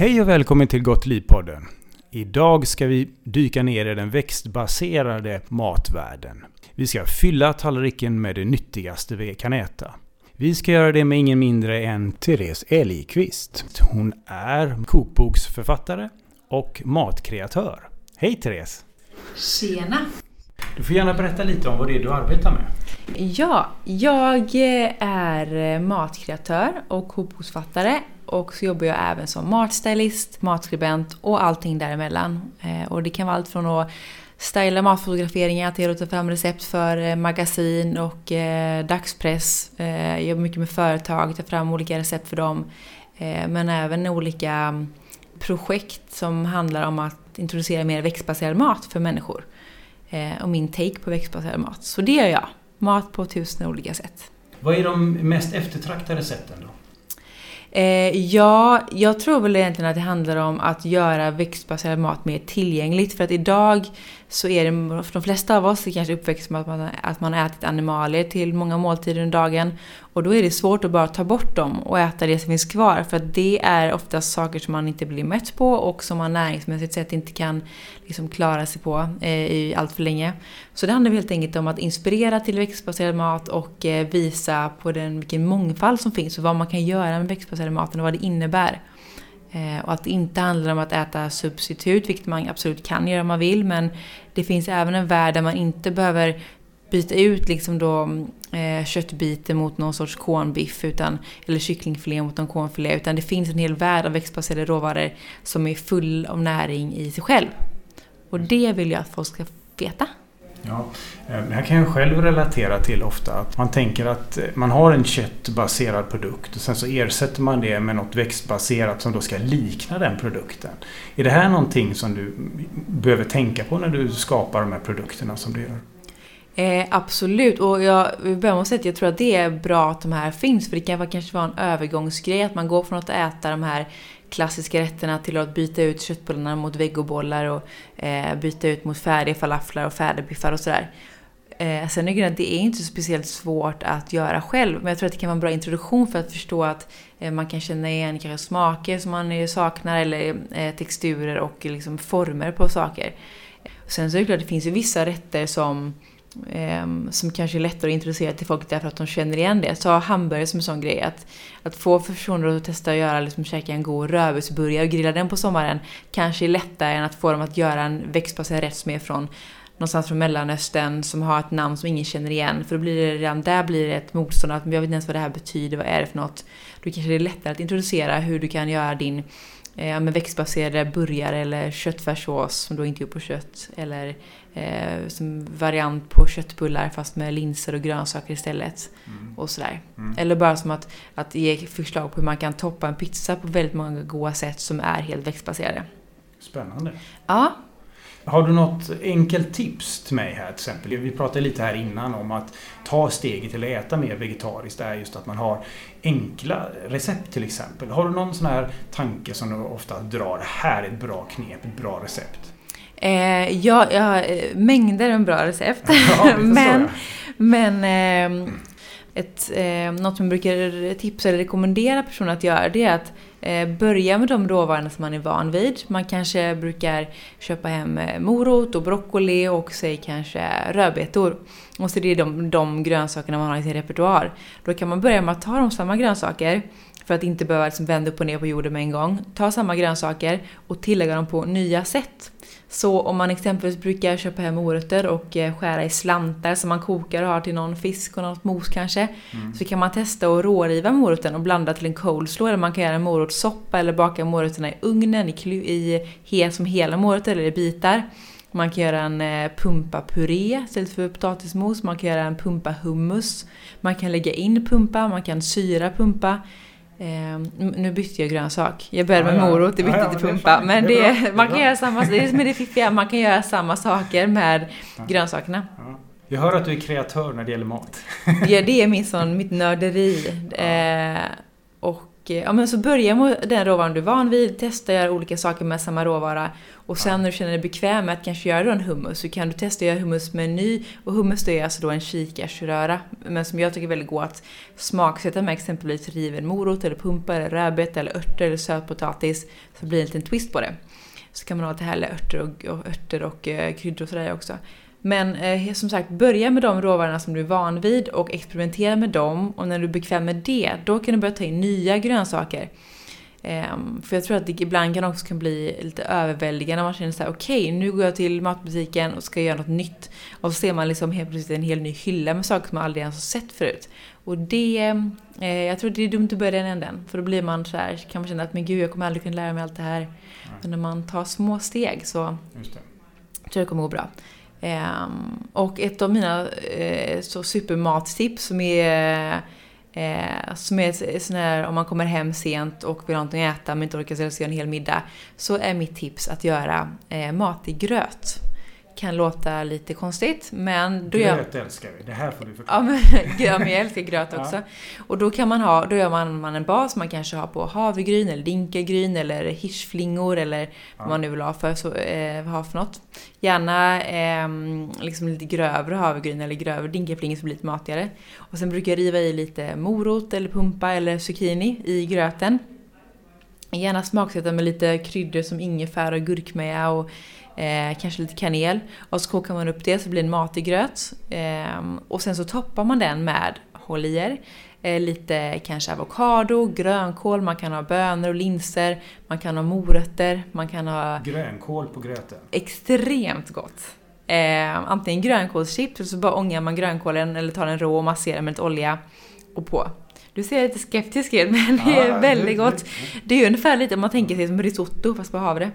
Hej och välkommen till Gott Liv-podden. Idag ska vi dyka ner i den växtbaserade matvärlden. Vi ska fylla tallriken med det nyttigaste vi kan äta. Vi ska göra det med ingen mindre än Therese Elgqvist. Hon är kokboksförfattare och matkreatör. Hej Therese! Tjena! Du får gärna berätta lite om vad det är du arbetar med. Ja, jag är matkreatör och kokboksförfattare och så jobbar jag även som matstylist, matskribent och allting däremellan. Eh, och det kan vara allt från att styla matfotograferingar till att ta fram recept för eh, magasin och eh, dagspress. Jag jobbar mycket med företag, tar fram olika recept för dem. Men även olika mm, projekt som handlar om att introducera mer växtbaserad mat för människor. Och min take på växtbaserad mat. Så det gör jag. Mat på tusen olika sätt. Vad är de mest eftertraktade sätten då? Eh, ja, jag tror väl egentligen att det handlar om att göra växtbaserad mat mer tillgängligt. För att idag så är det, för de flesta av oss, är kanske uppväxt med att man, att man har ätit animalier till många måltider under dagen. Och då är det svårt att bara ta bort dem och äta det som finns kvar. För att det är oftast saker som man inte blir mätt på och som man näringsmässigt sett inte kan liksom klara sig på eh, i allt för länge. Så det handlar helt enkelt om att inspirera till växtbaserad mat och eh, visa på den, vilken mångfald som finns och vad man kan göra med växtbaserad mat och vad det innebär. Eh, och att det inte handlar om att äta substitut, vilket man absolut kan göra om man vill, men det finns även en värld där man inte behöver byta ut liksom då, eh, köttbiten mot någon sorts cornbiff utan, eller kycklingfilé mot någon cornfilé. Utan det finns en hel värld av växtbaserade råvaror som är full av näring i sig själv. Och det vill jag att folk ska veta. Ja, eh, det här kan jag själv relatera till ofta. Att man tänker att eh, man har en köttbaserad produkt och sen så ersätter man det med något växtbaserat som då ska likna den produkten. Är det här någonting som du behöver tänka på när du skapar de här produkterna som du gör? Eh, absolut, och jag vill börja med att säga att jag tror att det är bra att de här finns. För det kan kanske vara en övergångsgrej att man går från att äta de här klassiska rätterna till att byta ut köttbullarna mot vegobollar och eh, byta ut mot färdiga falaflar och färdigbiffar och sådär. Eh, sen är det, att det är inte speciellt svårt att göra själv, men jag tror att det kan vara en bra introduktion för att förstå att eh, man kan känna igen kanske smaker som man eh, saknar eller eh, texturer och liksom former på saker. Sen så är det klart, det finns ju vissa rätter som Ehm, som kanske är lättare att introducera till folk därför att de känner igen det. Ta hamburgare som en sån grej. Att, att få personer att testa att göra, liksom, käka en god rödbetsburgare och grilla den på sommaren kanske är lättare än att få dem att göra en växtbaserad rätt som är från någonstans från Mellanöstern som har ett namn som ingen känner igen. För då blir det redan där blir det ett motstånd att jag vet inte ens vad det här betyder, vad är det för något? Då kanske det är lättare att introducera hur du kan göra din eh, med växtbaserade burgare eller köttfärssås som då inte är på kött. Eller eh, som variant på köttbullar fast med linser och grönsaker istället. Mm. Och sådär. Mm. Eller bara som att, att ge förslag på hur man kan toppa en pizza på väldigt många goda sätt som är helt växtbaserade. Spännande. Ja. Har du något enkelt tips till mig här till exempel? Vi pratade lite här innan om att ta steget till att äta mer vegetariskt. Det är just att man har enkla recept till exempel. Har du någon sån här tanke som du ofta drar? Här är ett bra knep, ett bra recept. Eh, ja, jag har eh, mängder med bra recept. Ja, men men eh, ett, eh, något som jag brukar tipsa eller rekommendera personer att göra det är att eh, börja med de råvarorna som man är van vid. Man kanske brukar köpa hem eh, morot och broccoli och säg kanske rödbetor. Och så det är de, de grönsakerna man har i sin repertoar. Då kan man börja med att ta de samma grönsaker för att inte behöva liksom vända upp och ner på jorden med en gång. Ta samma grönsaker och tillägga dem på nya sätt. Så om man exempelvis brukar köpa hem morötter och eh, skära i slantar som man kokar och har till någon fisk och något mos kanske. Mm. Så kan man testa att råriva morötten och blanda till en coleslaw. Eller man kan göra en morotssoppa eller baka morötterna i ugnen i, i, i, som hela morötter eller i bitar. Man kan göra en eh, pumpapuré istället för potatismos. Man kan göra en pumpahummus. Man kan lägga in pumpa, man kan syra pumpa. Eh, nu bytte jag grönsak. Jag började med morot, det bytte ja, ja, till pumpa. men det, är, man kan göra samma, det är som det fiffiga, man kan göra samma saker med grönsakerna. Jag hör att du är kreatör när det gäller mat. ja, det är min sån, mitt nörderi. Eh, Och ja, men så börja med den råvaran du är van vid, testa göra olika saker med samma råvara. Och sen ja. när du känner dig bekväm med att kanske göra en hummus så kan du testa att göra hummus med en ny. Och hummus är alltså då en kikärtsröra. Men som jag tycker är väldigt god att smaksätta med exempelvis riven morot eller pumpa eller rödbeta eller örter eller sötpotatis. Så blir det en liten twist på det. Så kan man ha lite härliga örter och, och, örter och eh, kryddor och sådär också. Men eh, som sagt, börja med de råvarorna som du är van vid och experimentera med dem. Och när du är bekväm med det, då kan du börja ta in nya grönsaker. Um, för jag tror att det ibland kan också kan bli lite överväldigande man känner såhär, okej okay, nu går jag till matbutiken och ska göra något nytt. Och så ser man liksom helt plötsligt en hel ny hylla med saker som man aldrig ens har sett förut. Och det, eh, jag tror det är dumt att börja den änden. För då blir man så här, kan man känna att men gud jag kommer aldrig kunna lära mig allt det här. Men när man tar små steg så tror jag det kommer gå bra. Ehm, och ett av mina eh, så supermattips som är Eh, som är sån här, om man kommer hem sent och vill ha någonting att äta men inte orkar ställa sig en hel middag. Så är mitt tips att göra eh, mat i gröt kan låta lite konstigt, men... Då gröt gör... älskar vi, det här får du förklara. Ja, men, ja, men jag älskar gröt också. Ja. Och då kan man ha, då gör man, man en bas man kanske har på havregryn eller dinkelgryn eller hirschflingor eller ja. vad man nu vill ha för, så, eh, ha för något. Gärna eh, liksom lite grövre havregryn eller grövre dinkelflingor som blir lite matigare. Och sen brukar jag riva i lite morot eller pumpa eller zucchini i gröten. Gärna smaksätta med lite kryddor som ingefära och gurkmeja och eh, kanske lite kanel. Och så kokar man upp det så blir det en matig gröt. Eh, och sen så toppar man den med, håll i er, eh, lite kanske avokado, grönkål, man kan ha bönor och linser, man kan ha morötter, man kan ha... Grönkål på gröten? Extremt gott! Eh, antingen grönkålschips, eller så bara ångar man grönkålen eller tar den rå och masserar med lite olja och på. Du ser lite skeptisk ut men det är väldigt gott. Det är ungefär lite om man tänker sig som risotto fast på havre.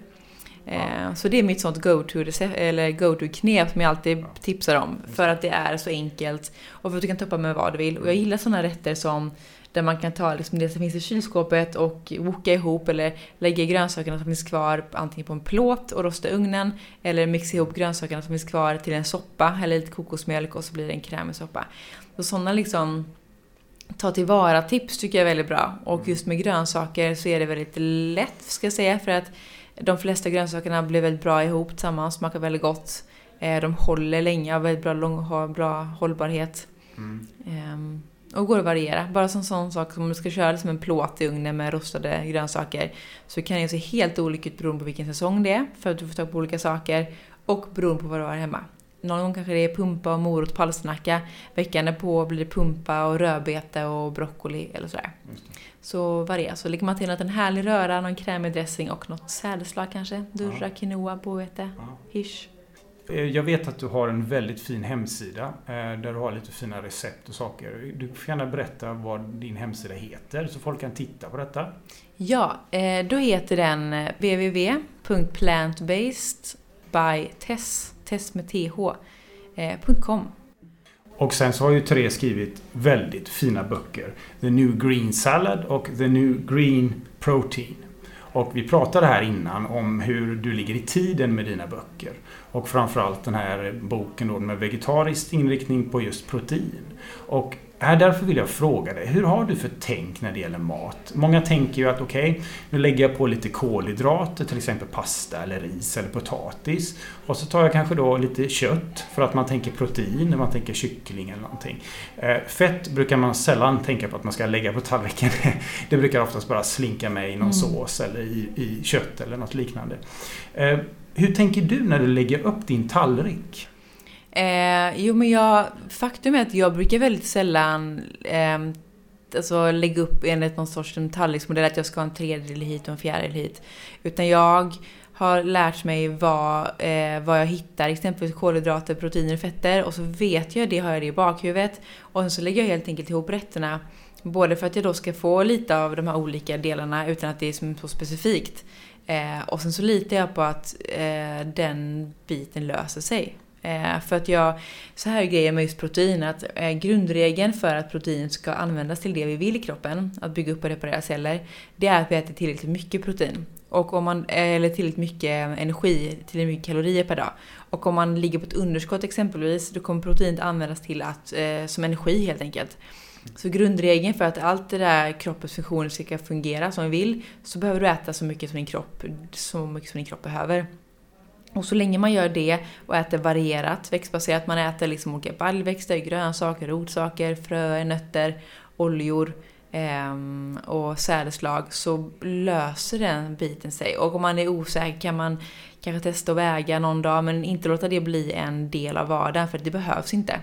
Ja. Så det är mitt sånt go-to-knep som jag alltid tipsar om. För att det är så enkelt och för att du kan toppa med vad du vill. Och jag gillar såna rätter som där man kan ta liksom det som finns i kylskåpet och woka ihop eller lägga grönsakerna som finns kvar antingen på en plåt och rosta i ugnen eller mixa ihop grönsakerna som finns kvar till en soppa eller lite kokosmjölk och så blir det en krämig soppa. Så sådana liksom ta tillvara tips tycker jag är väldigt bra. Och just med grönsaker så är det väldigt lätt ska jag säga för att de flesta grönsakerna blir väldigt bra ihop tillsammans, smakar väldigt gott. Eh, de håller länge, har väldigt bra, lång, har bra hållbarhet. Mm. Um, och går att variera. Bara som sån sak som om du ska köra som en plåt i ugnen med rostade grönsaker. Så kan det se helt olika ut beroende på vilken säsong det är. För att du får tag på olika saker. Och beroende på vad du har hemma. Någon gång kanske det är pumpa och morot och palsternacka. Veckan på blir det pumpa och rödbete och broccoli eller sådär. Så variera. Så lägger man till något, en härlig röra, någon krämig dressing och något sädesslag kanske. Durra, ja. quinoa, boete, ja. hirs. Eh, jag vet att du har en väldigt fin hemsida eh, där du har lite fina recept och saker. Du får gärna berätta vad din hemsida heter så folk kan titta på detta. Ja, eh, då heter den www.plantbasedbytess testmedth.com. Eh, och sen så har ju Therese skrivit väldigt fina böcker. The New Green Salad och The New Green Protein. Och vi pratade här innan om hur du ligger i tiden med dina böcker. Och framförallt den här boken då med vegetarisk inriktning på just protein. Och här därför vill jag fråga dig, hur har du för tänk när det gäller mat? Många tänker ju att okej, okay, nu lägger jag på lite kolhydrater, till exempel pasta eller ris eller potatis. Och så tar jag kanske då lite kött för att man tänker protein när man tänker kyckling eller någonting. Eh, fett brukar man sällan tänka på att man ska lägga på tallriken. Det brukar oftast bara slinka med i någon mm. sås eller i, i kött eller något liknande. Eh, hur tänker du när du lägger upp din tallrik? Eh, jo men jag, faktum är att jag brukar väldigt sällan eh, alltså lägga upp enligt någon sorts tallriksmodell att jag ska ha en tredjedel hit och en fjärdedel hit. Utan jag har lärt mig vad, eh, vad jag hittar, exempelvis kolhydrater, proteiner och fetter. Och så vet jag det, har jag det i bakhuvudet. Och sen så lägger jag helt enkelt ihop rätterna. Både för att jag då ska få lite av de här olika delarna utan att det är så specifikt. Eh, och sen så litar jag på att eh, den biten löser sig. Eh, för att jag, så här är grejen med just protein, att eh, grundregeln för att protein ska användas till det vi vill i kroppen, att bygga upp och reparera celler, det är att vi äter tillräckligt mycket protein. Och om man, eh, eller tillräckligt mycket eh, energi, tillräckligt mycket kalorier per dag. Och om man ligger på ett underskott exempelvis, då kommer proteinet användas till att, eh, som energi helt enkelt. Så grundregeln för att allt det där kroppens funktioner ska fungera som vi vill så behöver du äta så mycket som din kropp, så mycket som din kropp behöver. Och så länge man gör det och äter varierat, växtbaserat, man äter liksom olika baljväxter, grönsaker, rotsaker, fröer, nötter, oljor eh, och sädeslag så löser den biten sig. Och om man är osäker kan man kanske testa att väga någon dag men inte låta det bli en del av vardagen för det behövs inte.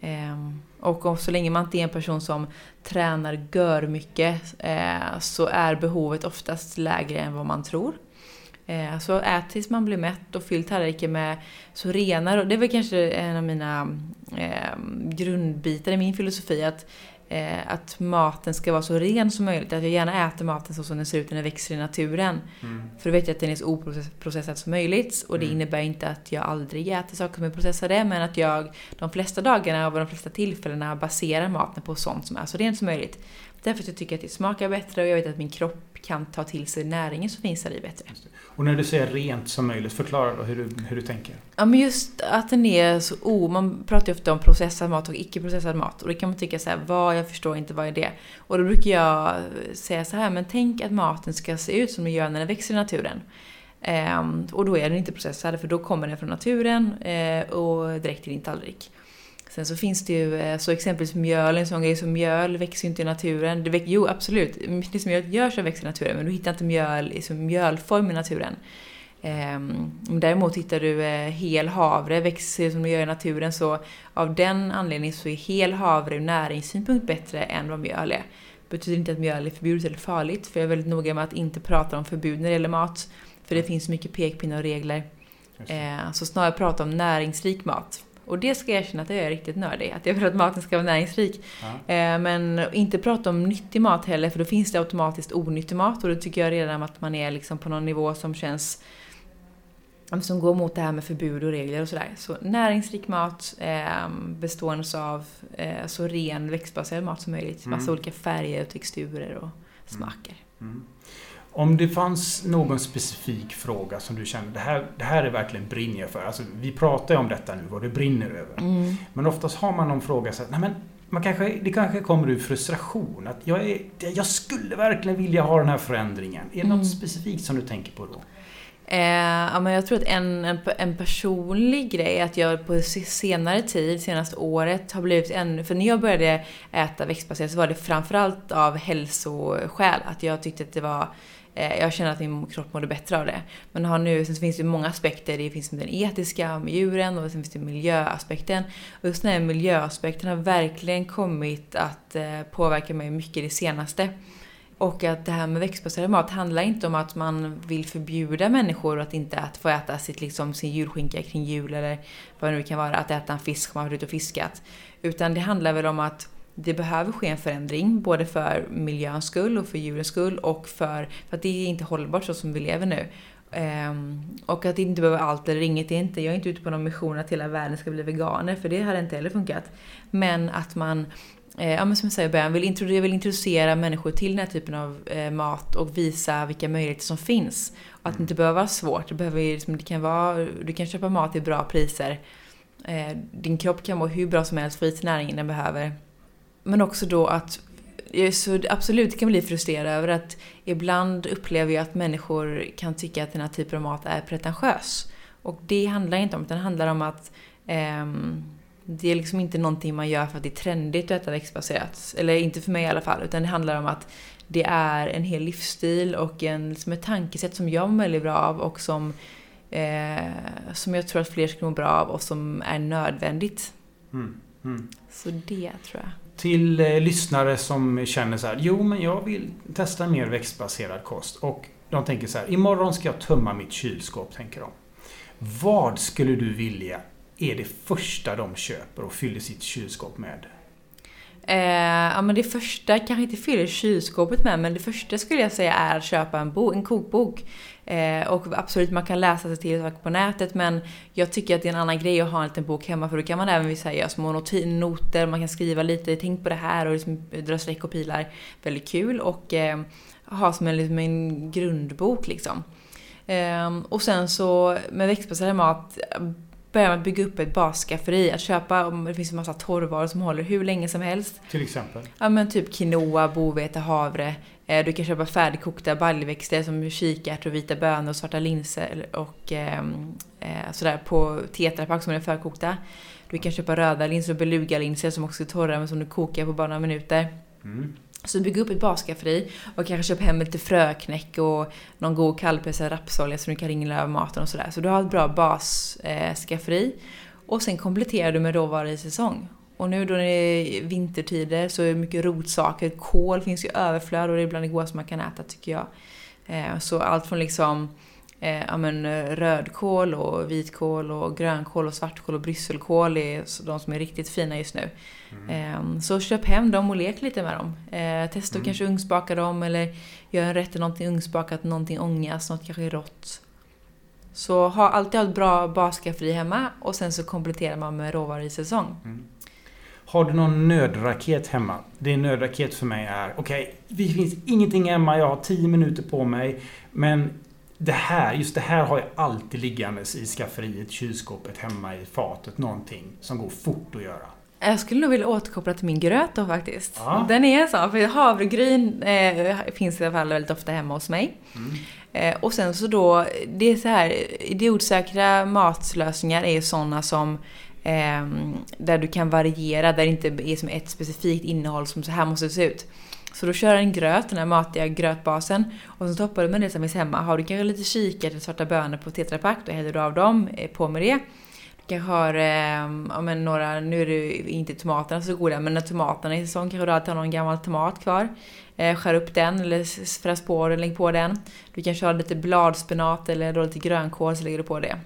Eh, och så länge man inte är en person som tränar gör mycket eh, så är behovet oftast lägre än vad man tror. Eh, så ät tills man blir mätt och fyll tallriken med så rena, det är väl kanske en av mina eh, grundbitar i min filosofi, att, eh, att maten ska vara så ren som möjligt. Att jag gärna äter maten så som den ser ut när den växer i naturen. Mm. För då vet jag att den är så oprocessad som möjligt. Och det mm. innebär inte att jag aldrig äter saker som är processade, men att jag de flesta dagarna och de flesta tillfällena baserar maten på sånt som är så rent som möjligt. Därför att jag tycker att det smakar bättre och jag vet att min kropp kan ta till sig näringen som finns där i bättre. Och när du säger rent som möjligt, förklara då hur du, hur du tänker. Ja men just att den är så oh, man pratar ju ofta om processad mat och icke-processad mat. Och det kan man tycka så här, vad, jag förstår inte, vad är det? Och då brukar jag säga så här, men tänk att maten ska se ut som den gör när den växer i naturen. Um, och då är den inte processad, för då kommer den från naturen uh, och direkt i din tallrik. Sen så finns det ju, eh, så exempelvis mjöl, en sån grej som mjöl växer ju inte i naturen. Det väx, jo, absolut, mjöl gör så växer i naturen, men du hittar inte mjöl i mjölform i naturen. Um, däremot hittar du uh, hel havre, växer som det gör i naturen, så av den anledningen så är hel havre ur näringssynpunkt bättre än vad mjöl är. Det betyder inte att mjöl är förbjudet eller farligt, för jag är väldigt noga med att inte prata om förbud när det gäller mat. För det finns mycket pekpinnar och regler. Uh, så snarare prata om näringsrik mat. Och det ska jag erkänna att jag är riktigt nördig. Att jag vill att maten ska vara näringsrik. Eh, men inte prata om nyttig mat heller, för då finns det automatiskt onyttig mat. Och då tycker jag redan att man är liksom på någon nivå som känns som går mot det här med förbud och regler och sådär. Så näringsrik mat eh, bestående av eh, så ren växtbaserad mat som möjligt. Massa mm. olika färger och texturer och smaker. Mm. Om det fanns någon specifik fråga som du kände, det här, det här är verkligen brinner jag för. Alltså, vi pratar ju om detta nu, vad det brinner över. Mm. Men oftast har man någon fråga så att, nej men, man kanske, det kanske kommer ur frustration. Att jag, är, jag skulle verkligen vilja ha den här förändringen. Är det mm. något specifikt som du tänker på då? Eh, ja, men jag tror att en, en, en, personlig grej är att jag på senare tid, senaste året, har blivit en... För när jag började äta växtbaserat så var det framförallt av hälsoskäl. Att jag tyckte att det var Eh, jag känner att min kropp mådde bättre av det. Men har nu, sen finns det många aspekter. Det finns den etiska med djuren och sen finns det miljöaspekten. Och just den här miljöaspekten har verkligen kommit att eh, påverka mig mycket det senaste. Och att det här med växtbaserad mat handlar inte om att man vill förbjuda människor att inte att få äta sitt, liksom, sin julskinka kring jul eller vad det nu kan vara, att äta en fisk om man varit ute och fiskat. Utan det handlar väl om att det behöver ske en förändring, både för miljöns skull och för djurens skull och för, för att det är inte hållbart så som vi lever nu. Um, och att det inte behöver allt eller inget. Det är inte, jag är inte ute på någon mission att hela världen ska bli veganer, för det hade inte heller funkat. Men att man, eh, ja men som jag säger i början, vill, introducera, vill introducera människor till den här typen av eh, mat och visa vilka möjligheter som finns. Och att det inte behöver vara svårt. Det, behöver, liksom, det kan vara, du kan köpa mat till bra priser. Eh, din kropp kan må hur bra som helst, få i näringen den behöver. Men också då att jag så absolut kan bli frustrerad över att ibland upplever jag att människor kan tycka att den här typen av mat är pretentiös. Och det handlar inte om, utan det handlar om att eh, det är liksom inte någonting man gör för att det är trendigt att äta växtbaserat. Eller inte för mig i alla fall, utan det handlar om att det är en hel livsstil och en, som ett tankesätt som jag mår väldigt bra av och som, eh, som jag tror att fler ska må bra av och som är nödvändigt. Mm, mm. Så det tror jag till eh, lyssnare som känner så här, jo men jag vill testa mer växtbaserad kost. Och de tänker så här, imorgon ska jag tömma mitt kylskåp, tänker de. Vad skulle du vilja är det första de köper och fyller sitt kylskåp med? Eh, ja men det första kanske inte fyller kylskåpet med, men det första skulle jag säga är att köpa en, bo, en kokbok. Eh, och absolut, man kan läsa sig till saker på nätet, men jag tycker att det är en annan grej att ha en liten bok hemma, för då kan man även göra små noter, man kan skriva lite, tänk på det här och liksom dra streck och pilar. Väldigt kul och eh, ha som en, liksom en grundbok liksom. Eh, och sen så med växtbaserad mat börja med att bygga upp ett basskafferi. Att köpa, om det finns en massa torrvaror som håller hur länge som helst. Till exempel? Ja men typ quinoa, bovete, havre. Eh, du kan köpa färdigkokta baljväxter som kikärtor, vita bönor, svarta linser och ehm, eh, sådär på tetrapack som är förkokta. Du kan köpa röda linser och belugalinser som också är torra men som du kokar på bara några minuter. Mm. Så bygg upp ett basskafferi och kanske köp hem lite fröknäck och någon god kallpressad rapsolja som du kan ringla över maten och sådär. Så du har ett bra basskafferi. Och sen kompletterar du med råvaror i säsong. Och nu då när det är vintertider så är det mycket rotsaker. Kål finns ju överflöd och det är bland det godaste man kan äta tycker jag. Eh, så allt från liksom eh, ja, men, rödkål och vitkål och grönkål och svartkål och brysselkål är de som är riktigt fina just nu. Mm. Eh, så köp hem dem och lek lite med dem. Eh, testa att mm. kanske ugnsbaka dem eller gör en rätt till någonting ugnsbakat, någonting ångas, något kanske rått. Så ha alltid ha ett bra basskafferi hemma och sen så kompletterar man med råvaror i säsong. Mm. Har du någon nödraket hemma? Det nödraket för mig är, okej, okay, det finns ingenting hemma, jag har 10 minuter på mig. Men det här, just det här har jag alltid liggandes i skafferiet, kylskåpet, hemma i fatet, någonting som går fort att göra. Jag skulle nog vilja återkoppla till min gröt då faktiskt. Ja. Den är sån, för havregryn eh, finns i alla fall väldigt ofta hemma hos mig. Mm. Eh, och sen så då, det är så här, idiotsäkra matlösningar är sådana som eh, där du kan variera, där det inte är som ett specifikt innehåll som så här måste det se ut. Så då kör en gröt, den här matiga grötbasen. Och så toppar du med det som finns hemma. Har du kanske lite kikärtor, svarta bönor på tetrapack, då häller du av dem eh, på med det. Du kanske har, eh, ja men några, nu är det inte tomaterna så goda, men när tomaterna är i säsong kanske du alltid har någon gammal tomat kvar. Eh, skär upp den eller fräs på den, lägg på den. Du kanske har lite bladspenat eller då lite grönkål så lägger du på det.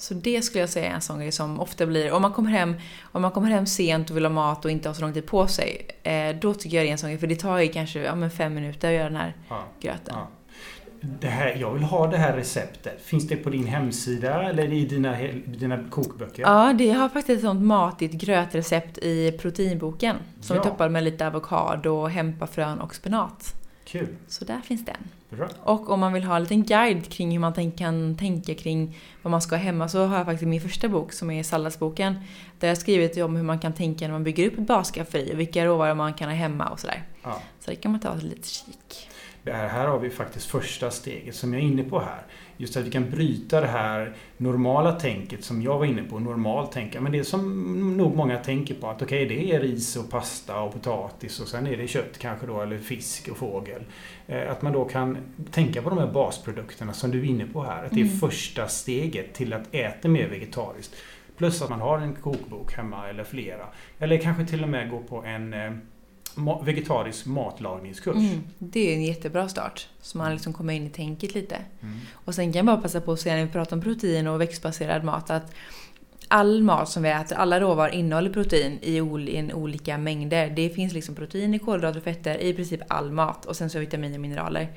Så det skulle jag säga är en sån grej som ofta blir, om man kommer hem, om man kommer hem sent och vill ha mat och inte har så lång tid på sig, eh, då tycker jag det är en sån grej, för det tar ju kanske ja, men fem minuter att göra den här ja, gröten. Ja. Det här, jag vill ha det här receptet. Finns det på din hemsida eller i dina, dina kokböcker? Ja, det har faktiskt ett sånt matigt grötrecept i proteinboken. Som ja. vi toppar med lite avokado, hempafrön och spenat. Kul. Så där finns den. Bra. Och om man vill ha en liten guide kring hur man kan tänka kring vad man ska ha hemma så har jag faktiskt min första bok som är salladsboken. Där jag skrivit om hur man kan tänka när man bygger upp ett basskafferi och vilka råvaror man kan ha hemma och sådär. Ja. Så det kan man ta ett litet kik. Det här, här har vi faktiskt första steget som jag är inne på här. Just att vi kan bryta det här normala tänket som jag var inne på, normalt tänka. Men det som nog många tänker på att okej, okay, det är ris och pasta och potatis och sen är det kött kanske då, eller fisk och fågel. Eh, att man då kan tänka på de här basprodukterna som du är inne på här. Att det är mm. första steget till att äta mer vegetariskt. Plus att man har en kokbok hemma eller flera. Eller kanske till och med gå på en vegetarisk matlagningskurs. Mm, det är en jättebra start. Så man liksom kommer in i tänket lite. Mm. Och sen kan jag bara passa på att säga när vi pratar om protein och växtbaserad mat att all mat som vi äter, alla råvaror innehåller protein i, i olika mängder. Det finns liksom protein i kolhydrater och fetter i princip all mat och sen så vitaminer och mineraler.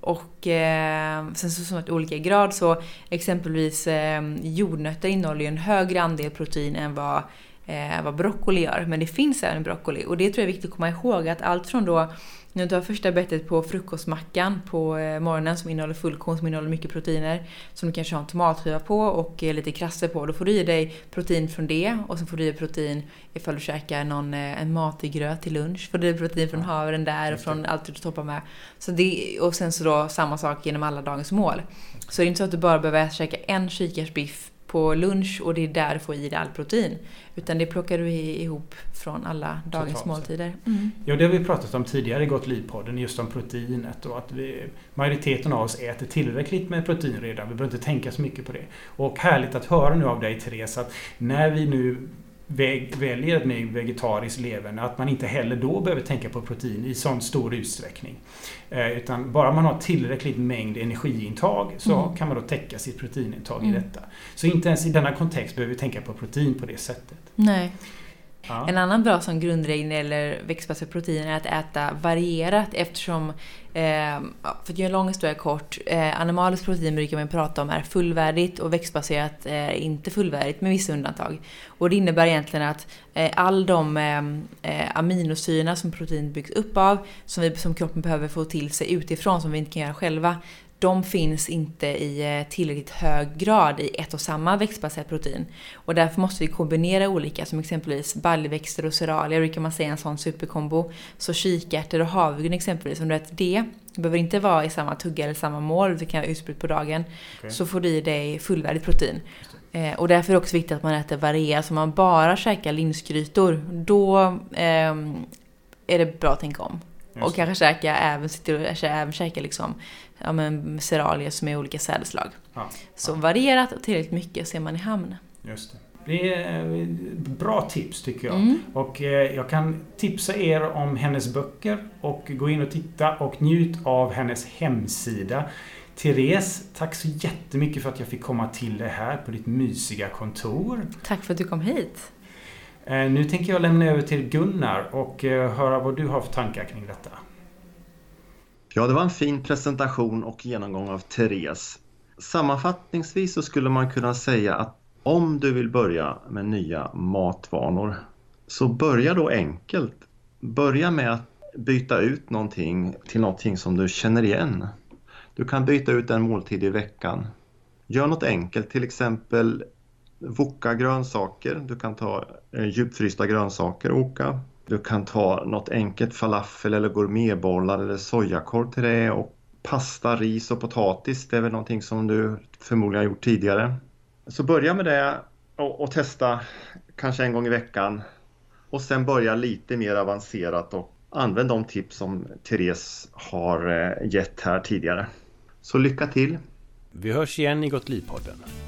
Och eh, sen så som ett olika grad så exempelvis eh, jordnötter innehåller ju en högre andel protein än vad eh, vad broccoli gör. Men det finns även broccoli. Och det tror jag är viktigt att komma ihåg att allt från då när du tar första bettet på frukostmackan på eh, morgonen som innehåller fullkorn som innehåller mycket proteiner. Som du kanske har en tomatskiva på och eh, lite krasse på. Då får du i dig protein från det och sen får du i dig protein ifall du käkar någon, eh, en matig gröt till lunch. Får du i dig protein från havren där och från allt du toppar med. Så det, och sen så då samma sak genom alla dagens mål. Så det är inte så att du bara behöver käka en kikärtsbiff på lunch och det är där du får i dig all protein. Utan det plockar du ihop från alla dagens Totalt måltider. Mm. Ja, det har vi pratat om tidigare i Gott Liv-podden, just om proteinet och att vi, majoriteten av oss äter tillräckligt med protein redan. Vi behöver inte tänka så mycket på det. Och härligt att höra nu av dig Therese att när vi nu väljer ett mer vegetariskt leverne, att man inte heller då behöver tänka på protein i sån stor utsträckning. Eh, utan bara man har tillräckligt mängd energiintag så mm. kan man då täcka sitt proteinintag mm. i detta. Så inte ens i denna kontext behöver vi tänka på protein på det sättet. Nej. Ja. En annan bra som grundregel gäller växtbaserade proteiner är att äta varierat eftersom, eh, för att göra en lång historia kort, eh, animaliskt protein brukar man prata om är fullvärdigt och växtbaserat är inte fullvärdigt med vissa undantag. Och det innebär egentligen att eh, all de eh, eh, aminosyrorna som protein byggs upp av, som, vi, som kroppen behöver få till sig utifrån, som vi inte kan göra själva, de finns inte i eh, tillräckligt hög grad i ett och samma växtbaserat protein. Och därför måste vi kombinera olika, som exempelvis baljväxter och ceralier, brukar man säga en sån superkombo. Så kikärtor och havregryn exempelvis, om du äter det, det behöver inte vara i samma tugga eller samma mål, det kan vara utspritt på dagen, okay. så får du i dig fullvärdigt protein. Eh, och därför är det också viktigt att man äter varierat, så om man bara käkar linsgrytor, då eh, är det bra att tänka om. Och kanske käka även, sitter även käka liksom, ja, men ceralier som är olika sädesslag. Ja, så ja. varierat och tillräckligt mycket ser man i hamn. Just det. Det är bra tips tycker jag. Mm. Och eh, jag kan tipsa er om hennes böcker och gå in och titta och njut av hennes hemsida. Therese, tack så jättemycket för att jag fick komma till dig här på ditt mysiga kontor. Tack för att du kom hit. Eh, nu tänker jag lämna över till Gunnar och eh, höra vad du har för tankar kring detta. Ja, det var en fin presentation och genomgång av Therese. Sammanfattningsvis så skulle man kunna säga att om du vill börja med nya matvanor så börja då enkelt. Börja med att byta ut någonting till någonting som du känner igen. Du kan byta ut en måltid i veckan. Gör något enkelt, till exempel Voka grönsaker. Du kan ta eh, djupfrysta grönsaker och oka. Du kan ta något enkelt falafel eller gourmetbollar eller sojakorv till det och pasta, ris och potatis. Det är väl någonting som du förmodligen har gjort tidigare. Så börja med det och, och testa kanske en gång i veckan och sen börja lite mer avancerat och använd de tips som Therese har eh, gett här tidigare. Så lycka till! Vi hörs igen i Gott Liv-podden.